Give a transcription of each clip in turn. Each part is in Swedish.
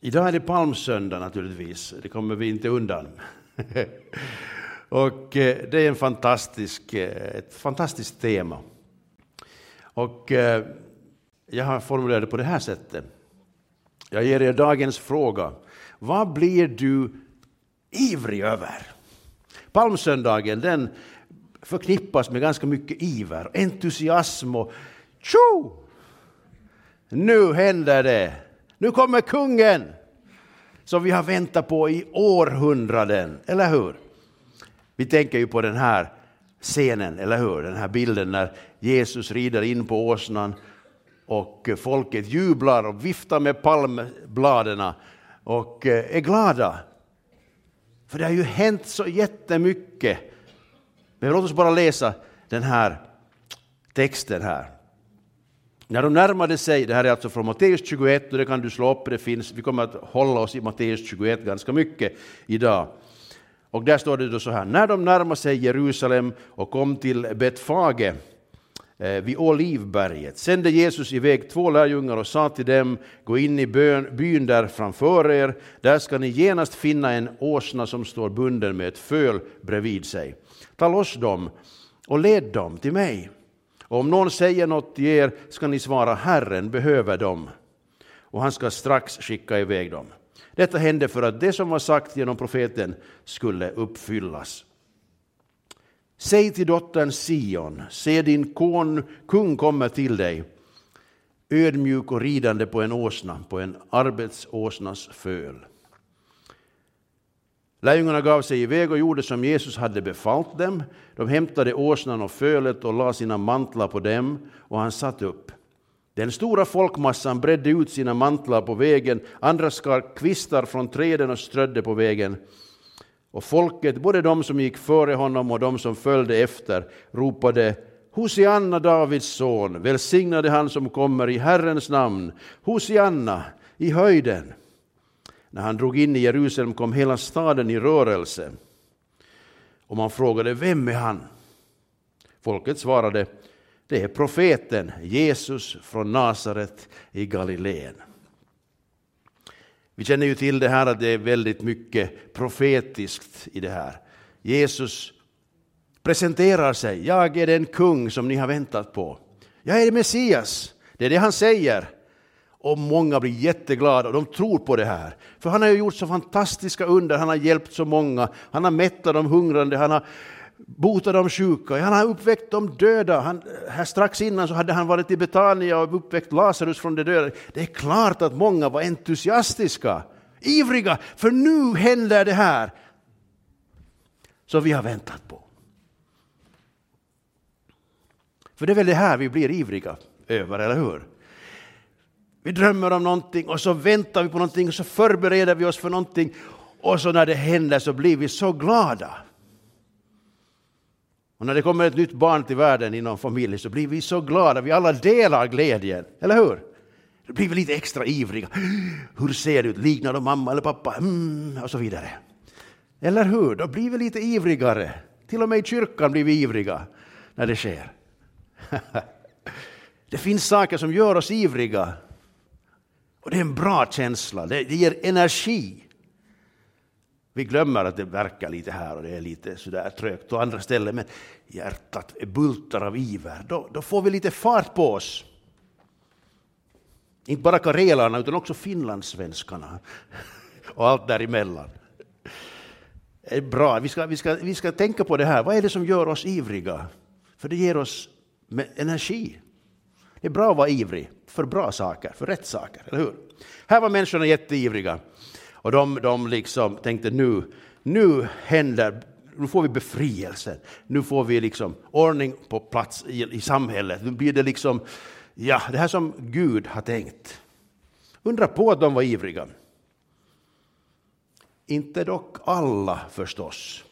Idag är det palmsöndag naturligtvis, det kommer vi inte undan. och eh, det är en fantastisk, eh, ett fantastiskt tema. Och eh, jag har formulerat det på det här sättet. Jag ger er dagens fråga. Vad blir du ivrig över? Palmsöndagen den förknippas med ganska mycket iver, entusiasm och tjo! Nu händer det! Nu kommer kungen som vi har väntat på i århundraden, eller hur? Vi tänker ju på den här scenen, eller hur? Den här bilden när Jesus rider in på åsnan och folket jublar och viftar med palmbladen och eh, är glada. För det har ju hänt så jättemycket. Men låt oss bara läsa den här texten här. När de närmade sig, det här är alltså från Matteus 21 och det kan du slå upp, det finns, vi kommer att hålla oss i Matteus 21 ganska mycket idag. Och där står det då så här, när de närmade sig Jerusalem och kom till Betfage eh, vid Olivberget sände Jesus iväg två lärjungar och sa till dem, gå in i bön, byn där framför er, där ska ni genast finna en åsna som står bunden med ett föl bredvid sig. Ta loss dem och led dem till mig. Och om någon säger något till er ska ni svara Herren behöver dem och han ska strax skicka iväg dem. Detta hände för att det som var sagt genom profeten skulle uppfyllas. Säg till dottern Sion, se din kon, kung kommer till dig, ödmjuk och ridande på en åsna, på en arbetsåsnas föl. Lärjungarna gav sig iväg och gjorde som Jesus hade befallt dem. De hämtade åsnan och fölet och lade sina mantlar på dem, och han satt upp. Den stora folkmassan bredde ut sina mantlar på vägen, andra skar kvistar från träden och strödde på vägen. Och folket, både de som gick före honom och de som följde efter, ropade Hosianna, Davids son, välsignade han som kommer i Herrens namn, Hosianna i höjden. När han drog in i Jerusalem kom hela staden i rörelse. Och man frågade, vem är han? Folket svarade, det är profeten Jesus från Nasaret i Galileen. Vi känner ju till det här att det är väldigt mycket profetiskt i det här. Jesus presenterar sig, jag är den kung som ni har väntat på. Jag är Messias, det är det han säger. Och många blir jätteglada och de tror på det här. För han har ju gjort så fantastiska under, han har hjälpt så många, han har mättat de hungrande, han har botat de sjuka, han har uppväckt de döda. Han, här strax innan så hade han varit i Betania och uppväckt Lazarus från de döda. Det är klart att många var entusiastiska, ivriga, för nu händer det här som vi har väntat på. För det är väl det här vi blir ivriga över, eller hur? Vi drömmer om någonting och så väntar vi på någonting och så förbereder vi oss för någonting och så när det händer så blir vi så glada. Och när det kommer ett nytt barn till världen inom familjen så blir vi så glada, vi alla delar glädjen, eller hur? Då blir vi lite extra ivriga. Hur ser det ut? Liknar de mamma eller pappa? Mm, och så vidare. Eller hur? Då blir vi lite ivrigare. Till och med i kyrkan blir vi ivriga när det sker. Det finns saker som gör oss ivriga och det är en bra känsla, det, det ger energi. Vi glömmer att det verkar lite här och det är lite sådär trögt på andra ställen, men hjärtat bultar av iver. Då, då får vi lite fart på oss. Inte bara karelarna utan också finlandssvenskarna och allt däremellan. Det är bra, vi ska, vi, ska, vi ska tänka på det här. Vad är det som gör oss ivriga? För det ger oss energi. Det är bra att vara ivrig för bra saker, för rätt saker, eller hur? Här var människorna jätteivriga och de, de liksom tänkte nu, nu händer, nu får vi befrielse, nu får vi liksom ordning på plats i, i samhället, nu blir det liksom, ja, det här som Gud har tänkt. Undra på att de var ivriga. Inte dock alla förstås.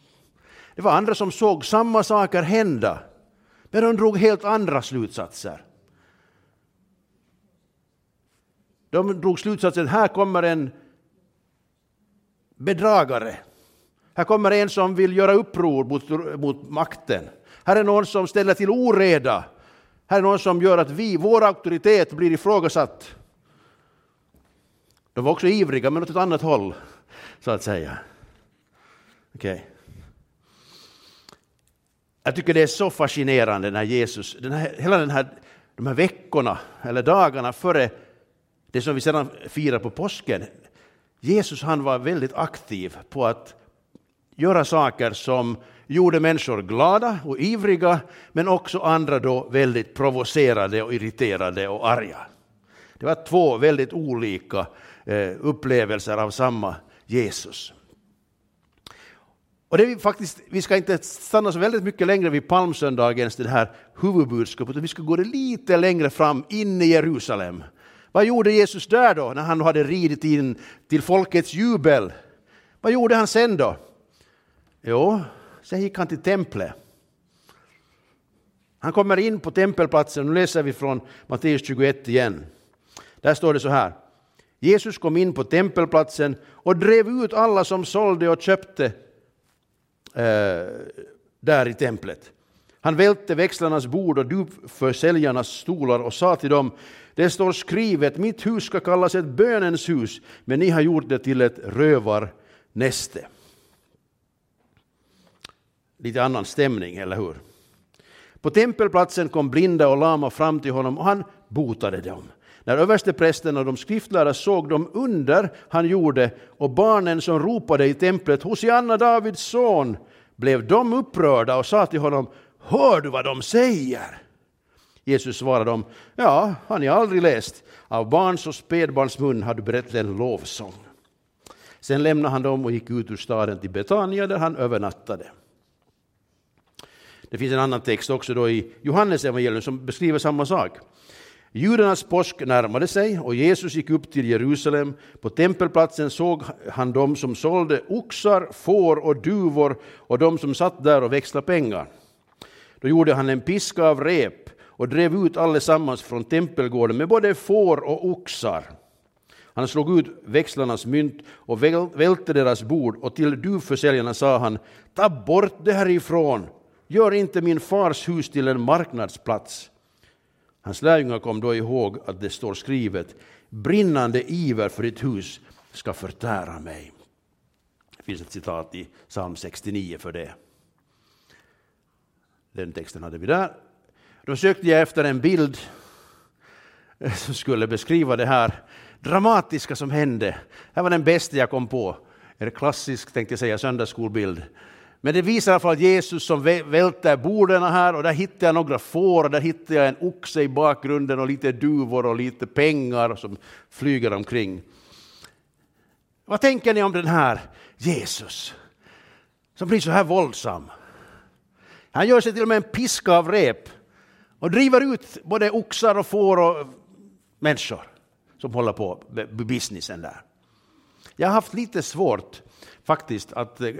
Det var andra som såg samma saker hända, men de drog helt andra slutsatser. De drog slutsatsen, här kommer en bedragare. Här kommer en som vill göra uppror mot, mot makten. Här är någon som ställer till oreda. Här är någon som gör att vi, vår auktoritet blir ifrågasatt. De var också ivriga, men åt ett annat håll, så att säga. Okej. Okay. Jag tycker det är så fascinerande när Jesus, den här, hela den här, de här veckorna eller dagarna före det som vi sedan firar på påsken. Jesus han var väldigt aktiv på att göra saker som gjorde människor glada och ivriga, men också andra då väldigt provocerade och irriterade och arga. Det var två väldigt olika eh, upplevelser av samma Jesus. Och det vi, faktiskt, vi ska inte stanna så väldigt mycket längre vid palmsöndagens det här huvudbudskapet, utan vi ska gå lite längre fram in i Jerusalem. Vad gjorde Jesus där då, när han hade ridit in till folkets jubel? Vad gjorde han sen då? Jo, sen gick han till templet. Han kommer in på tempelplatsen, nu läser vi från Matteus 21 igen. Där står det så här. Jesus kom in på tempelplatsen och drev ut alla som sålde och köpte eh, där i templet. Han välte växlarnas bord och dupförsäljarnas stolar och sa till dem, det står skrivet, mitt hus ska kallas ett bönens hus, men ni har gjort det till ett rövarnäste. Lite annan stämning, eller hur? På tempelplatsen kom blinda och lama fram till honom och han botade dem. När översteprästen och de skriftlärda såg de under han gjorde och barnen som ropade i templet Hosianna Davids son blev de upprörda och sa till honom Hör du vad de säger? Jesus svarade dem Ja, har ni aldrig läst? Av barns och spädbarns mun har du berättat en lovsång. Sen lämnade han dem och gick ut ur staden till Betania där han övernattade. Det finns en annan text också då i Johannes evangelium som beskriver samma sak. Judarnas påsk närmade sig och Jesus gick upp till Jerusalem. På tempelplatsen såg han dem som sålde oxar, får och duvor och de som satt där och växlade pengar. Då gjorde han en piska av rep och drev ut allesammans från tempelgården med både får och oxar. Han slog ut växlarnas mynt och välte deras bord och till duvförsäljarna sa han, ta bort det härifrån, gör inte min fars hus till en marknadsplats. Hans lärjungar kom då ihåg att det står skrivet, brinnande iver för ditt hus ska förtära mig. Det finns ett citat i psalm 69 för det. Den texten hade vi där. Då sökte jag efter en bild eh, som skulle beskriva det här dramatiska som hände. Det här var den bästa jag kom på. En klassisk, tänkte jag säga, söndagsskolbild. Men det visar i alla fall Jesus som välter borden här och där hittar jag några får och där hittar jag en oxe i bakgrunden och lite duvor och lite pengar som flyger omkring. Vad tänker ni om den här Jesus som blir så här våldsam? Han gör sig till och med en piska av rep och driver ut både oxar och får och människor som håller på med businessen där. Jag har haft lite svårt faktiskt att eh,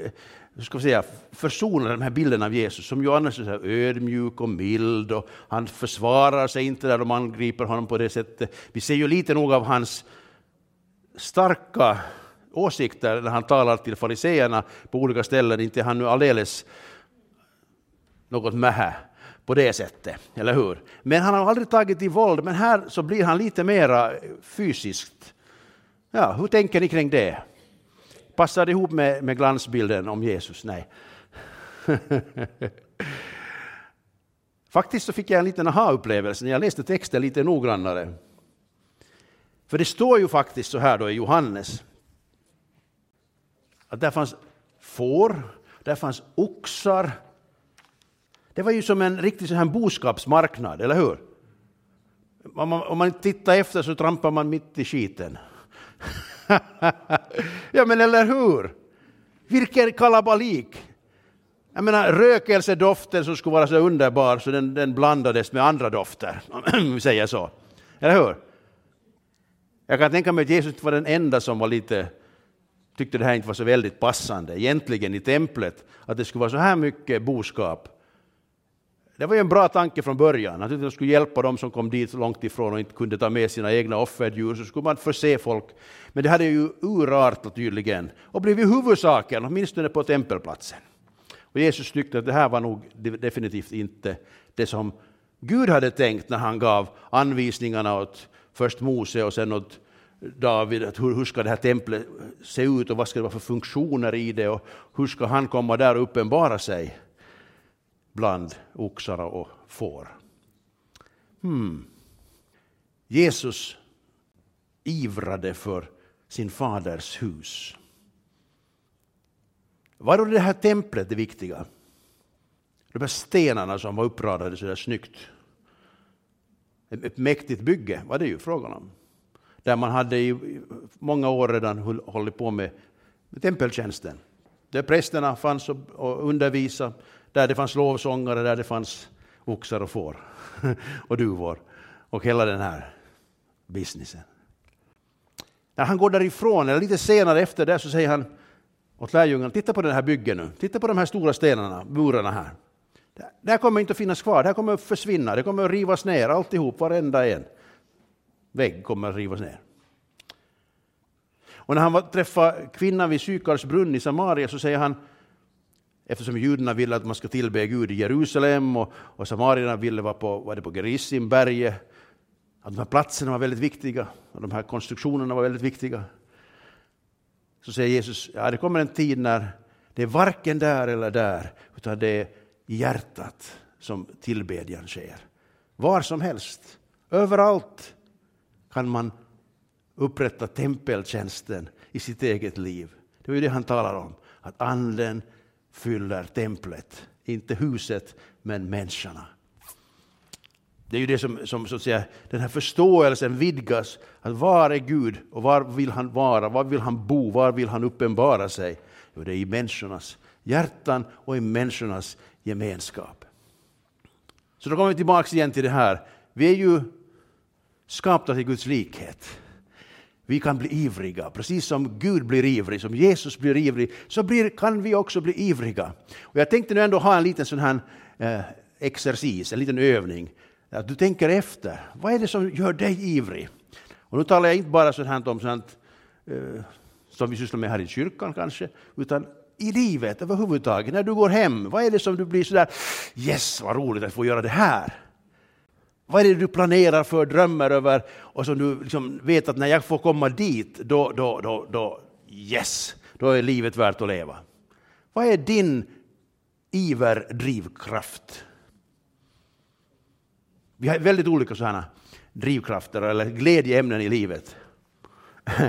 ska säga, försona den här bilden av Jesus som ju annars är så ödmjuk och mild och han försvarar sig inte där de angriper honom på det sättet. Vi ser ju lite nog av hans starka åsikter när han talar till fariseerna på olika ställen, inte han nu alldeles något mähä på det sättet, eller hur? Men han har aldrig tagit i våld, men här så blir han lite mera fysiskt. Ja, hur tänker ni kring det? Passar det ihop med, med glansbilden om Jesus? Nej. Faktiskt så fick jag en liten aha-upplevelse när jag läste texten lite noggrannare. För det står ju faktiskt så här då i Johannes, att där fanns får, där fanns oxar. Det var ju som en riktig sån här boskapsmarknad, eller hur? Om man, om man tittar efter så trampar man mitt i skiten. ja men eller hur? Vilken kalabalik! Jag menar rökelsedoften som skulle vara så underbar så den, den blandades med andra dofter, om vi säger så. Eller hur? Jag kan tänka mig att Jesus var den enda som var lite, tyckte det här inte var så väldigt passande egentligen i templet, att det skulle vara så här mycket boskap det var ju en bra tanke från början, att man skulle hjälpa dem som kom dit långt ifrån och inte kunde ta med sina egna offerdjur, så skulle man förse folk. Men det hade ju urartat tydligen och blivit huvudsaken, åtminstone på tempelplatsen. Och Jesus tyckte att det här var nog definitivt inte det som Gud hade tänkt när han gav anvisningarna åt först Mose och sen åt David att hur, hur ska det här templet se ut och vad ska det vara för funktioner i det och hur ska han komma där och uppenbara sig bland oxar och får. Hmm. Jesus ivrade för sin faders hus. Var då det här templet det viktiga? De här stenarna som var uppradade så där snyggt. Ett mäktigt bygge var det ju frågan om. Där man hade i många år redan hållit på med, tempeltjänsten. Där prästerna fanns och undervisade, där det fanns lovsångare, där det fanns oxar och får och duvor och hela den här businessen. När han går därifrån, eller lite senare efter det, så säger han åt lärjungarna, titta på den här byggen nu, titta på de här stora stenarna, murarna här. Det här kommer inte att finnas kvar, det här kommer att försvinna, det kommer att rivas ner alltihop, varenda en. Vägg kommer att rivas ner. Och när han träffar kvinnan vid Sykars brunn i Samaria så säger han, eftersom judarna ville att man skulle tillbe Gud i Jerusalem och, och samarierna ville vara på, var det på Gerizimberget, att de här platserna var väldigt viktiga och de här konstruktionerna var väldigt viktiga. Så säger Jesus, ja det kommer en tid när det är varken där eller där, utan det är i hjärtat som tillbedjan sker. Var som helst, överallt kan man upprätta tempeltjänsten i sitt eget liv. Det var ju det han talar om, att anden fyller templet, inte huset men människorna. Det är ju det som, som så att säga, den här förståelsen vidgas. Att var är Gud och var vill han vara? Var vill han bo? Var vill han uppenbara sig? Jo, det är i människornas hjärtan och i människornas gemenskap. Så då kommer vi tillbaka igen till det här. Vi är ju skapta till Guds likhet. Vi kan bli ivriga, precis som Gud blir ivrig, som Jesus blir ivrig, så blir, kan vi också bli ivriga. Och jag tänkte nu ändå ha en liten sån här eh, exercis, en liten övning att du tänker efter. Vad är det som gör dig ivrig? Och nu talar jag inte bara sånt om sånt eh, som vi sysslar med här i kyrkan kanske, utan i livet överhuvudtaget. När du går hem, vad är det som du blir sådär, yes vad roligt att få göra det här. Vad är det du planerar för, drömmer över och som du liksom vet att när jag får komma dit, då, då, då, då, yes, då är livet värt att leva. Vad är din iver, drivkraft? Vi har väldigt olika sådana drivkrafter eller glädjeämnen i livet.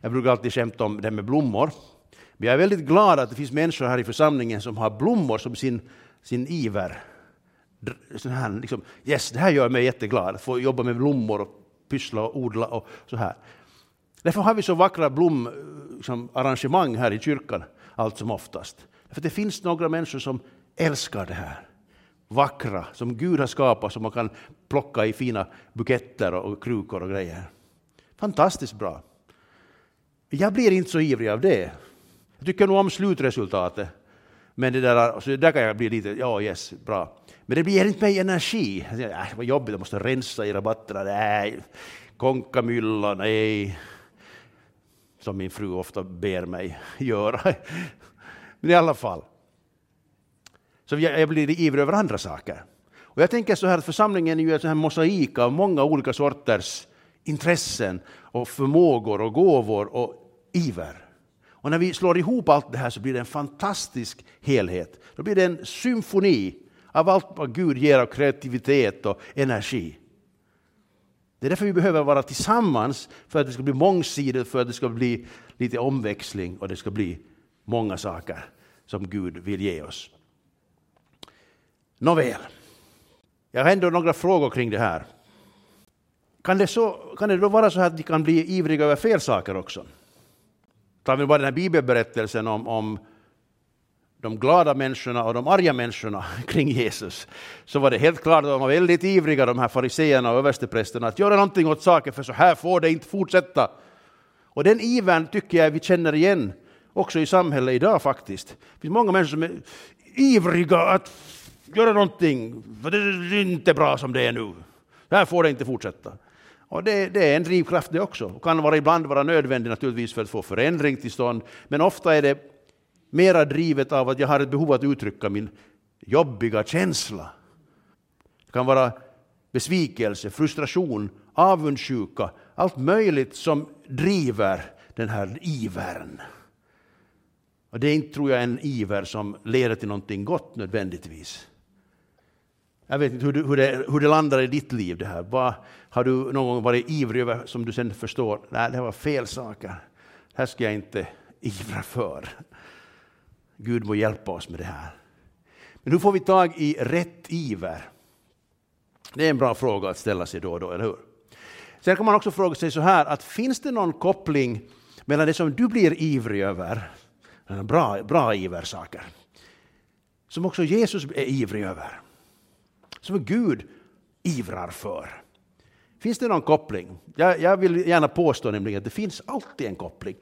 jag brukar alltid skämta om det med blommor. Men jag är väldigt glad att det finns människor här i församlingen som har blommor som sin, sin iver. Sån här, liksom, yes, det här gör mig jätteglad, att få jobba med blommor och pyssla och odla och så här. Därför har vi så vackra blomarrangemang eh, liksom, här i kyrkan allt som oftast. För det finns några människor som älskar det här vackra som Gud har skapat som man kan plocka i fina buketter och krukor och grejer. Fantastiskt bra. Jag blir inte så ivrig av det. Jag tycker nog om slutresultatet. Men det där, så där kan jag bli lite, ja yes, bra. Men det ger inte mig energi. Äh, vad jobbigt, jag måste rensa i rabatterna. Nej, konkamylla, nej. Som min fru ofta ber mig göra. Men i alla fall. Så jag blir ivrig över andra saker. Och jag tänker så här att församlingen är ju en mosaik av många olika sorters intressen och förmågor och gåvor och iver. Och när vi slår ihop allt det här så blir det en fantastisk helhet. Då blir det en symfoni av allt vad Gud ger av kreativitet och energi. Det är därför vi behöver vara tillsammans, för att det ska bli mångsidigt, för att det ska bli lite omväxling och det ska bli många saker som Gud vill ge oss. Nåväl, jag har ändå några frågor kring det här. Kan det, så, kan det då vara så att ni kan bli ivriga över fel saker också? Tar vi bara den här bibelberättelsen om, om de glada människorna och de arga människorna kring Jesus, så var det helt klart att de var väldigt ivriga, de här fariseerna och översteprästerna, att göra någonting åt saken, för så här får det inte fortsätta. Och den ivern tycker jag vi känner igen också i samhället idag faktiskt. Det finns många människor som är ivriga att göra någonting, för det är inte bra som det är nu. Det här får det inte fortsätta. Och det, det, är en drivkraft det också. Och kan vara, ibland vara nödvändig naturligtvis för att få förändring till stånd. Men ofta är det mera drivet av att jag har ett behov att uttrycka min jobbiga känsla. Det kan vara besvikelse, frustration, avundsjuka, allt möjligt som driver den här ivern? Och det är inte, tror jag, en iver som leder till någonting gott nödvändigtvis. Jag vet inte hur, du, hur, det, hur det landar i ditt liv det här. Vad, har du någon gång varit ivrig över som du sen förstår, nej det var fel saker. Det här ska jag inte ivra för. Gud må hjälpa oss med det här. Men hur får vi tag i rätt iver? Det är en bra fråga att ställa sig då och då, eller hur? Sen kan man också fråga sig så här, att finns det någon koppling mellan det som du blir ivrig över, bra, bra iversaker, som också Jesus är ivrig över, som Gud ivrar för? Finns det någon koppling? Jag, jag vill gärna påstå nämligen att det finns alltid en koppling.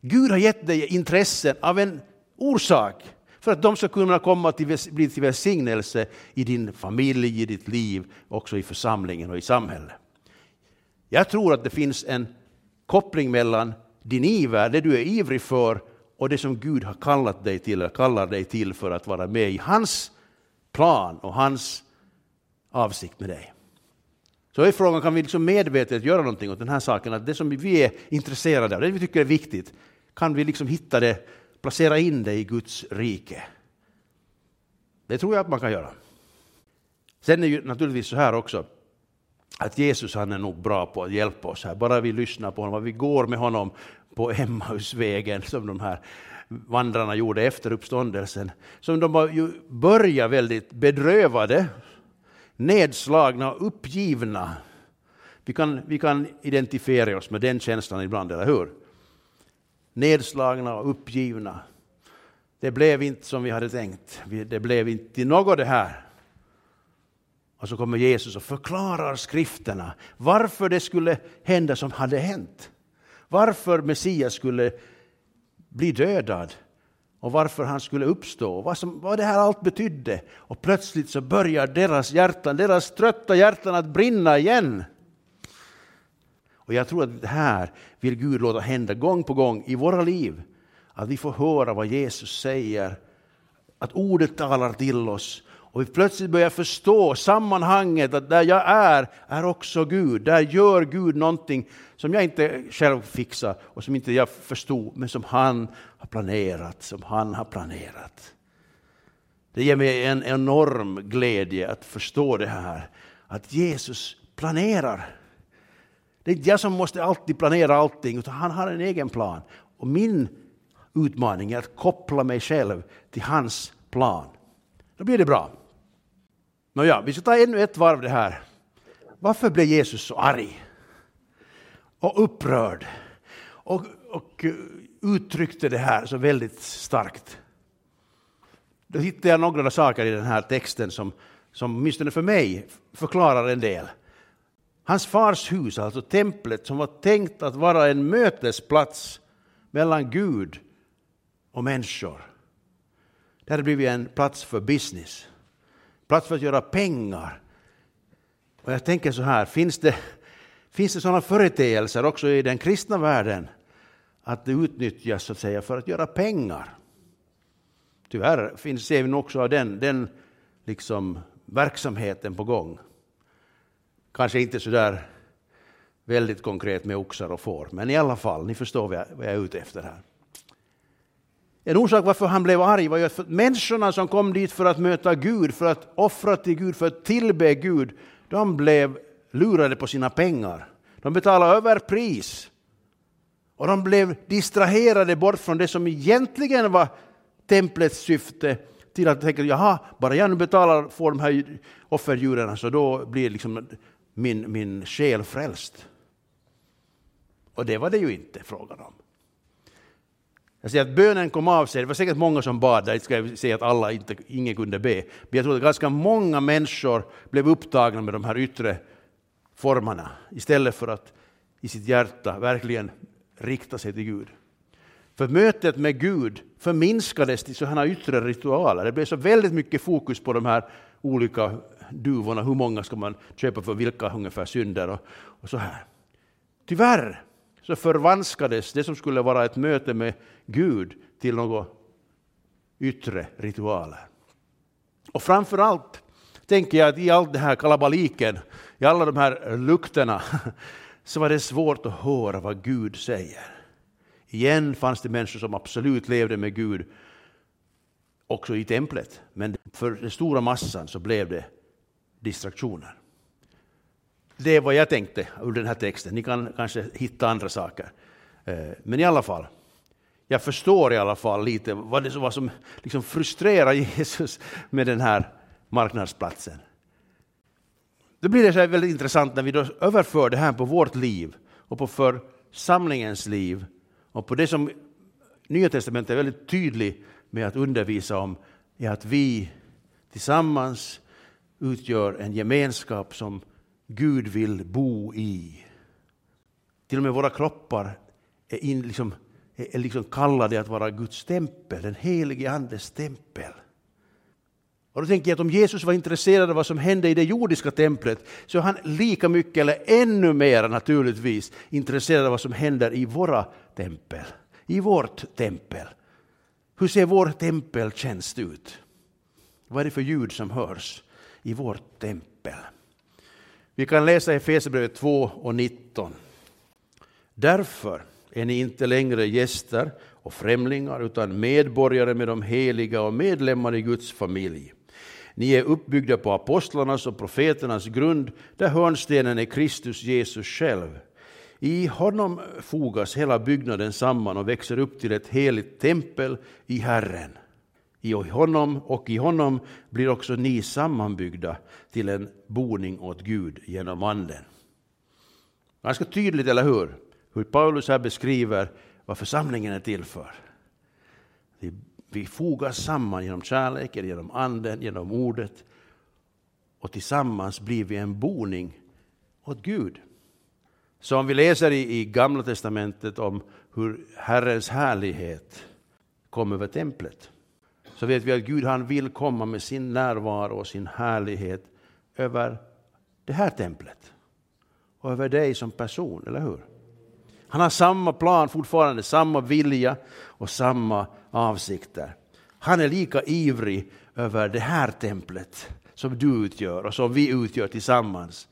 Gud har gett dig intressen av en orsak för att de ska kunna komma till, bli till välsignelse i din familj, i ditt liv, också i församlingen och i samhället. Jag tror att det finns en koppling mellan din iver, det du är ivrig för, och det som Gud har kallat dig till, eller kallar dig till för att vara med i hans plan och hans avsikt med dig. Så är frågan, kan vi liksom medvetet göra någonting åt den här saken? Att det som vi är intresserade av, det vi tycker är viktigt, kan vi liksom hitta det, placera in det i Guds rike? Det tror jag att man kan göra. Sen är det naturligtvis så här också, att Jesus han är nog bra på att hjälpa oss här. Bara vi lyssnar på honom, vi går med honom på Emmausvägen som de här vandrarna gjorde efter uppståndelsen. Som de var ju började väldigt bedrövade, nedslagna och uppgivna. Vi kan, vi kan identifiera oss med den känslan ibland, eller hur? Nedslagna och uppgivna. Det blev inte som vi hade tänkt. Det blev inte till något det här. Och så kommer Jesus och förklarar skrifterna varför det skulle hända som hade hänt. Varför Messias skulle bli dödad och varför han skulle uppstå, vad, som, vad det här allt betydde. Och plötsligt så börjar deras hjärtan, deras trötta hjärtan att brinna igen. Och jag tror att det här vill Gud låta hända gång på gång i våra liv. Att vi får höra vad Jesus säger, att ordet talar till oss och vi plötsligt börjar förstå sammanhanget att där jag är, är också Gud. Där gör Gud någonting som jag inte själv fixar och som inte jag förstod, men som han har planerat, som han har planerat. Det ger mig en enorm glädje att förstå det här, att Jesus planerar. Det är inte jag som måste alltid planera allting, utan han har en egen plan. Och min utmaning är att koppla mig själv till hans plan. Då blir det bra. Nåja, vi ska ta ännu ett varv det här. Varför blev Jesus så arg? Och upprörd? Och, och eh, uttryckte det här så väldigt starkt. Då hittade jag några saker i den här texten som, som åtminstone för mig förklarar en del. Hans fars hus, alltså templet, som var tänkt att vara en mötesplats mellan Gud och människor. Det hade blivit en plats för business plats för att göra pengar. Och jag tänker så här, finns det, finns det sådana företeelser också i den kristna världen att det utnyttjas så att säga för att göra pengar? Tyvärr finns, ser vi också den, den liksom verksamheten på gång. Kanske inte så där väldigt konkret med oxar och får, men i alla fall, ni förstår vad jag, vad jag är ute efter här. En orsak varför han blev arg var ju att människorna som kom dit för att möta Gud, för att offra till Gud, för att tillbe Gud, de blev lurade på sina pengar. De betalade överpris. Och de blev distraherade bort från det som egentligen var templets syfte till att tänka, jaha, bara jag nu betalar, får de här offerdjuren, så då blir liksom min, min själ frälst. Och det var det ju inte frågan om. Jag säger att bönen kom av sig. Det var säkert många som bad, där ska säga att alla inte, ingen kunde be. Men jag tror att ganska många människor blev upptagna med de här yttre formerna istället för att i sitt hjärta verkligen rikta sig till Gud. För mötet med Gud förminskades till sådana yttre ritualer. Det blev så väldigt mycket fokus på de här olika duvorna. Hur många ska man köpa för vilka ungefär synder och, och så här. Tyvärr så förvanskades det som skulle vara ett möte med Gud till några yttre ritualer. Och framför allt tänker jag att i all den här kalabaliken, i alla de här lukterna, så var det svårt att höra vad Gud säger. Igen fanns det människor som absolut levde med Gud också i templet. Men för den stora massan så blev det distraktioner. Det är vad jag tänkte ur den här texten. Ni kan kanske hitta andra saker. Eh, men i alla fall, jag förstår i alla fall lite vad det var som liksom frustrerar Jesus med den här marknadsplatsen. Då blir det så väldigt intressant när vi då överför det här på vårt liv och på församlingens liv och på det som Nya Testamentet är väldigt tydlig med att undervisa om är att vi tillsammans utgör en gemenskap som Gud vill bo i. Till och med våra kroppar är, in, liksom, är liksom kallade att vara Guds tempel, den helige Andes tempel. Och då tänker jag att om Jesus var intresserad av vad som hände i det jordiska templet så är han lika mycket, eller ännu mer naturligtvis, intresserad av vad som händer i våra tempel. I vårt tempel. Hur ser vår tempeltjänst ut? Vad är det för ljud som hörs i vårt tempel? Vi kan läsa i Efesierbrevet 2 och 19. Därför är ni inte längre gäster och främlingar utan medborgare med de heliga och medlemmar i Guds familj. Ni är uppbyggda på apostlarnas och profeternas grund där hörnstenen är Kristus Jesus själv. I honom fogas hela byggnaden samman och växer upp till ett heligt tempel i Herren. I honom och i honom blir också ni sammanbyggda till en boning åt Gud genom Anden. Ganska tydligt, eller hur? Hur Paulus här beskriver vad församlingen är till för. Vi fogas samman genom kärleken, genom anden, genom ordet. Och tillsammans blir vi en boning åt Gud. Som vi läser i, i Gamla Testamentet om hur Herrens härlighet kom över templet, så vet vi att Gud han vill komma med sin närvaro och sin härlighet över det här templet. Och över dig som person, eller hur? Han har samma plan fortfarande, samma vilja och samma avsikter. Han är lika ivrig över det här templet som du utgör och som vi utgör tillsammans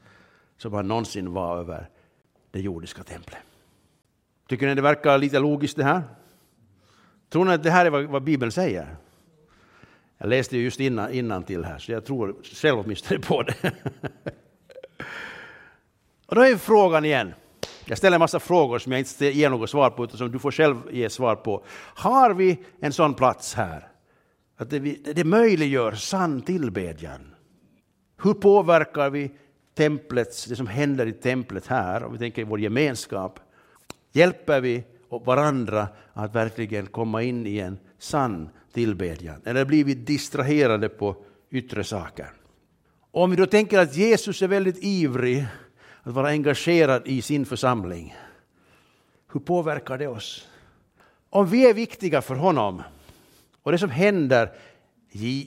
som han någonsin var över det jordiska templet. Tycker ni det verkar lite logiskt det här? Tror ni att det här är vad, vad Bibeln säger? Jag läste just innan, innan till här, så jag tror själv åtminstone på det. och då är frågan igen. Jag ställer en massa frågor som jag inte ger något svar på, utan som du får själv ge svar på. Har vi en sån plats här? Att det, det möjliggör sann tillbedjan. Hur påverkar vi templets, det som händer i templet här, om vi tänker i vår gemenskap? Hjälper vi varandra att verkligen komma in i en sann tillbedjan? Eller blivit distraherade på yttre saker? Om vi då tänker att Jesus är väldigt ivrig att vara engagerad i sin församling, hur påverkar det oss? Om vi är viktiga för honom och det som händer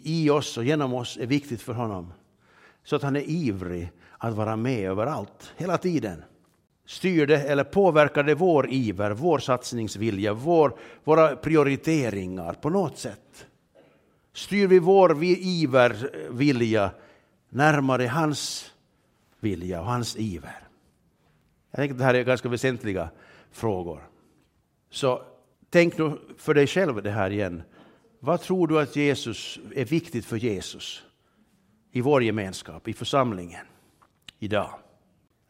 i oss och genom oss är viktigt för honom, så att han är ivrig att vara med överallt, hela tiden. Styr det eller påverkar det vår iver, vår satsningsvilja, vår, våra prioriteringar på något sätt? Styr vi vår iver, vilja närmare hans vilja och hans iver. Jag tänker att det här är ganska väsentliga frågor. Så tänk nu för dig själv det här igen. Vad tror du att Jesus är viktigt för Jesus i vår gemenskap, i församlingen idag?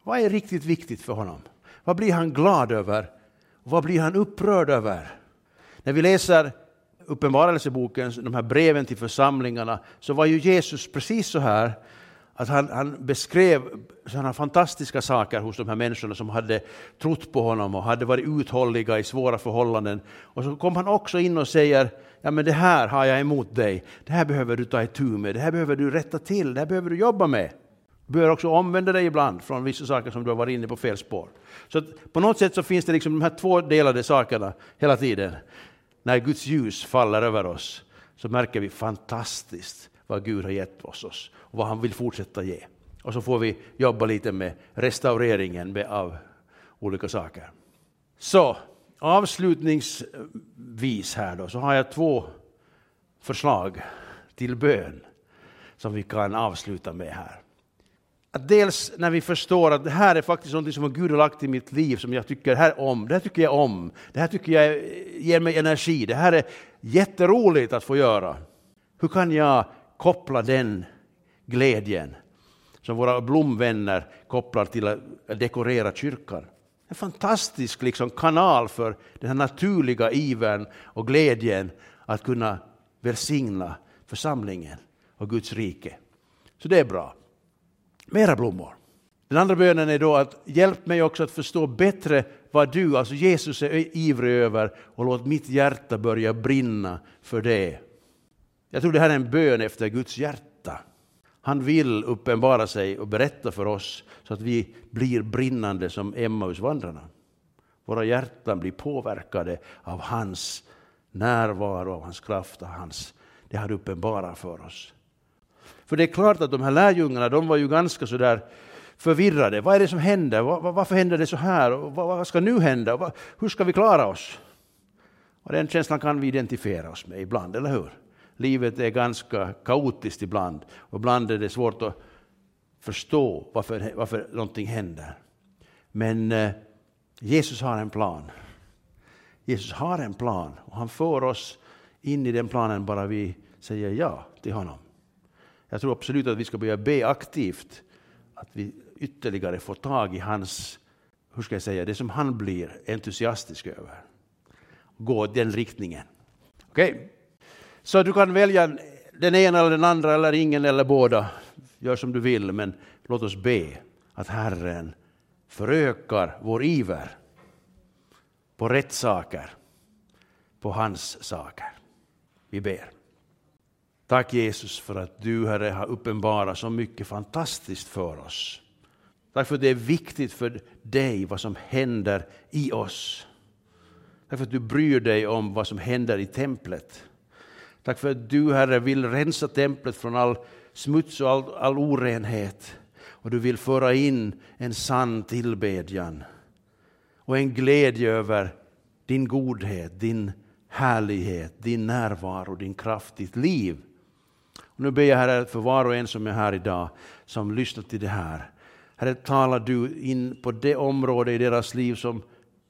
Vad är riktigt viktigt för honom? Vad blir han glad över? Vad blir han upprörd över? När vi läser Uppenbarelseboken, de här breven till församlingarna, så var ju Jesus precis så här att han, han beskrev sådana fantastiska saker hos de här människorna som hade trott på honom och hade varit uthålliga i svåra förhållanden. Och så kom han också in och säger, ja men det här har jag emot dig, det här behöver du ta itu med, det här behöver du rätta till, det här behöver du jobba med. Du behöver också omvända dig ibland från vissa saker som du har varit inne på fel spår. Så på något sätt så finns det liksom de här två delade sakerna hela tiden. När Guds ljus faller över oss så märker vi fantastiskt vad Gud har gett oss och vad han vill fortsätta ge. Och så får vi jobba lite med restaureringen av olika saker. Så avslutningsvis här då, så har jag två förslag till bön som vi kan avsluta med här att dels när vi förstår att det här är faktiskt något som Gud har lagt i mitt liv som jag tycker här om, det här tycker jag om, det här tycker jag ger mig energi, det här är jätteroligt att få göra. Hur kan jag koppla den glädjen som våra blomvänner kopplar till att dekorera kyrkan? En fantastisk liksom, kanal för den här naturliga ivern och glädjen att kunna välsigna församlingen och Guds rike. Så det är bra. Mera blommor. Den andra bönen är då att hjälp mig också att förstå bättre vad du, alltså Jesus, är ivrig över och låt mitt hjärta börja brinna för det. Jag tror det här är en bön efter Guds hjärta. Han vill uppenbara sig och berätta för oss så att vi blir brinnande som Emmausvandrarna. Våra hjärtan blir påverkade av hans närvaro, av hans kraft, av hans, det han uppenbarar för oss. För det är klart att de här lärjungarna, de var ju ganska sådär förvirrade. Vad är det som händer? Varför händer det så här? Vad ska nu hända? Hur ska vi klara oss? Och den känslan kan vi identifiera oss med ibland, eller hur? Livet är ganska kaotiskt ibland och ibland är det svårt att förstå varför, varför någonting händer. Men eh, Jesus har en plan. Jesus har en plan och han för oss in i den planen bara vi säger ja till honom. Jag tror absolut att vi ska börja be aktivt att vi ytterligare får tag i hans, hur ska jag säga, det som han blir entusiastisk över. Gå den riktningen. Okej? Okay. Så du kan välja den ena eller den andra eller ingen eller båda. Gör som du vill, men låt oss be att Herren förökar vår iver på rätt saker, på hans saker. Vi ber. Tack Jesus för att du Herre har uppenbarat så mycket fantastiskt för oss. Tack för att det är viktigt för dig vad som händer i oss. Tack för att du bryr dig om vad som händer i templet. Tack för att du Herre vill rensa templet från all smuts och all, all orenhet. Och du vill föra in en sann tillbedjan och en glädje över din godhet, din härlighet, din närvaro, din kraft, ditt liv. Och nu ber jag Herre för var och en som är här idag, som lyssnar till det här. Herre, talar du in på det område i deras liv som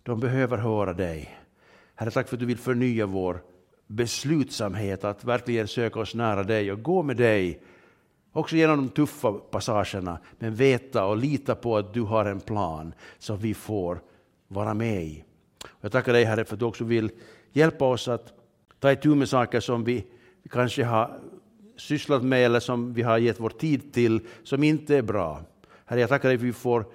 de behöver höra dig. Herre, tack för att du vill förnya vår beslutsamhet att verkligen söka oss nära dig och gå med dig. Också genom de tuffa passagerna, men veta och lita på att du har en plan som vi får vara med i. Jag tackar dig Herre för att du också vill hjälpa oss att ta itu med saker som vi kanske har sysslat med eller som vi har gett vår tid till som inte är bra. Herre, jag tackar dig för att vi får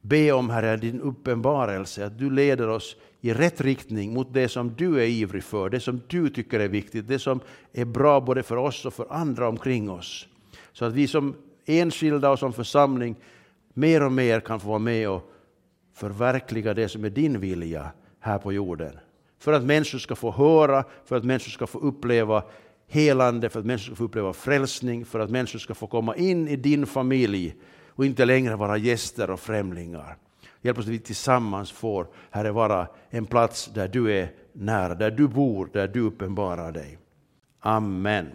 be om Herre, din uppenbarelse, att du leder oss i rätt riktning mot det som du är ivrig för, det som du tycker är viktigt, det som är bra både för oss och för andra omkring oss. Så att vi som enskilda och som församling mer och mer kan få vara med och förverkliga det som är din vilja här på jorden. För att människor ska få höra, för att människor ska få uppleva helande, för att människor ska få uppleva frälsning, för att människor ska få komma in i din familj och inte längre vara gäster och främlingar. Hjälp oss att vi tillsammans får, Herre, vara en plats där du är nära, där du bor, där du uppenbarar dig. Amen.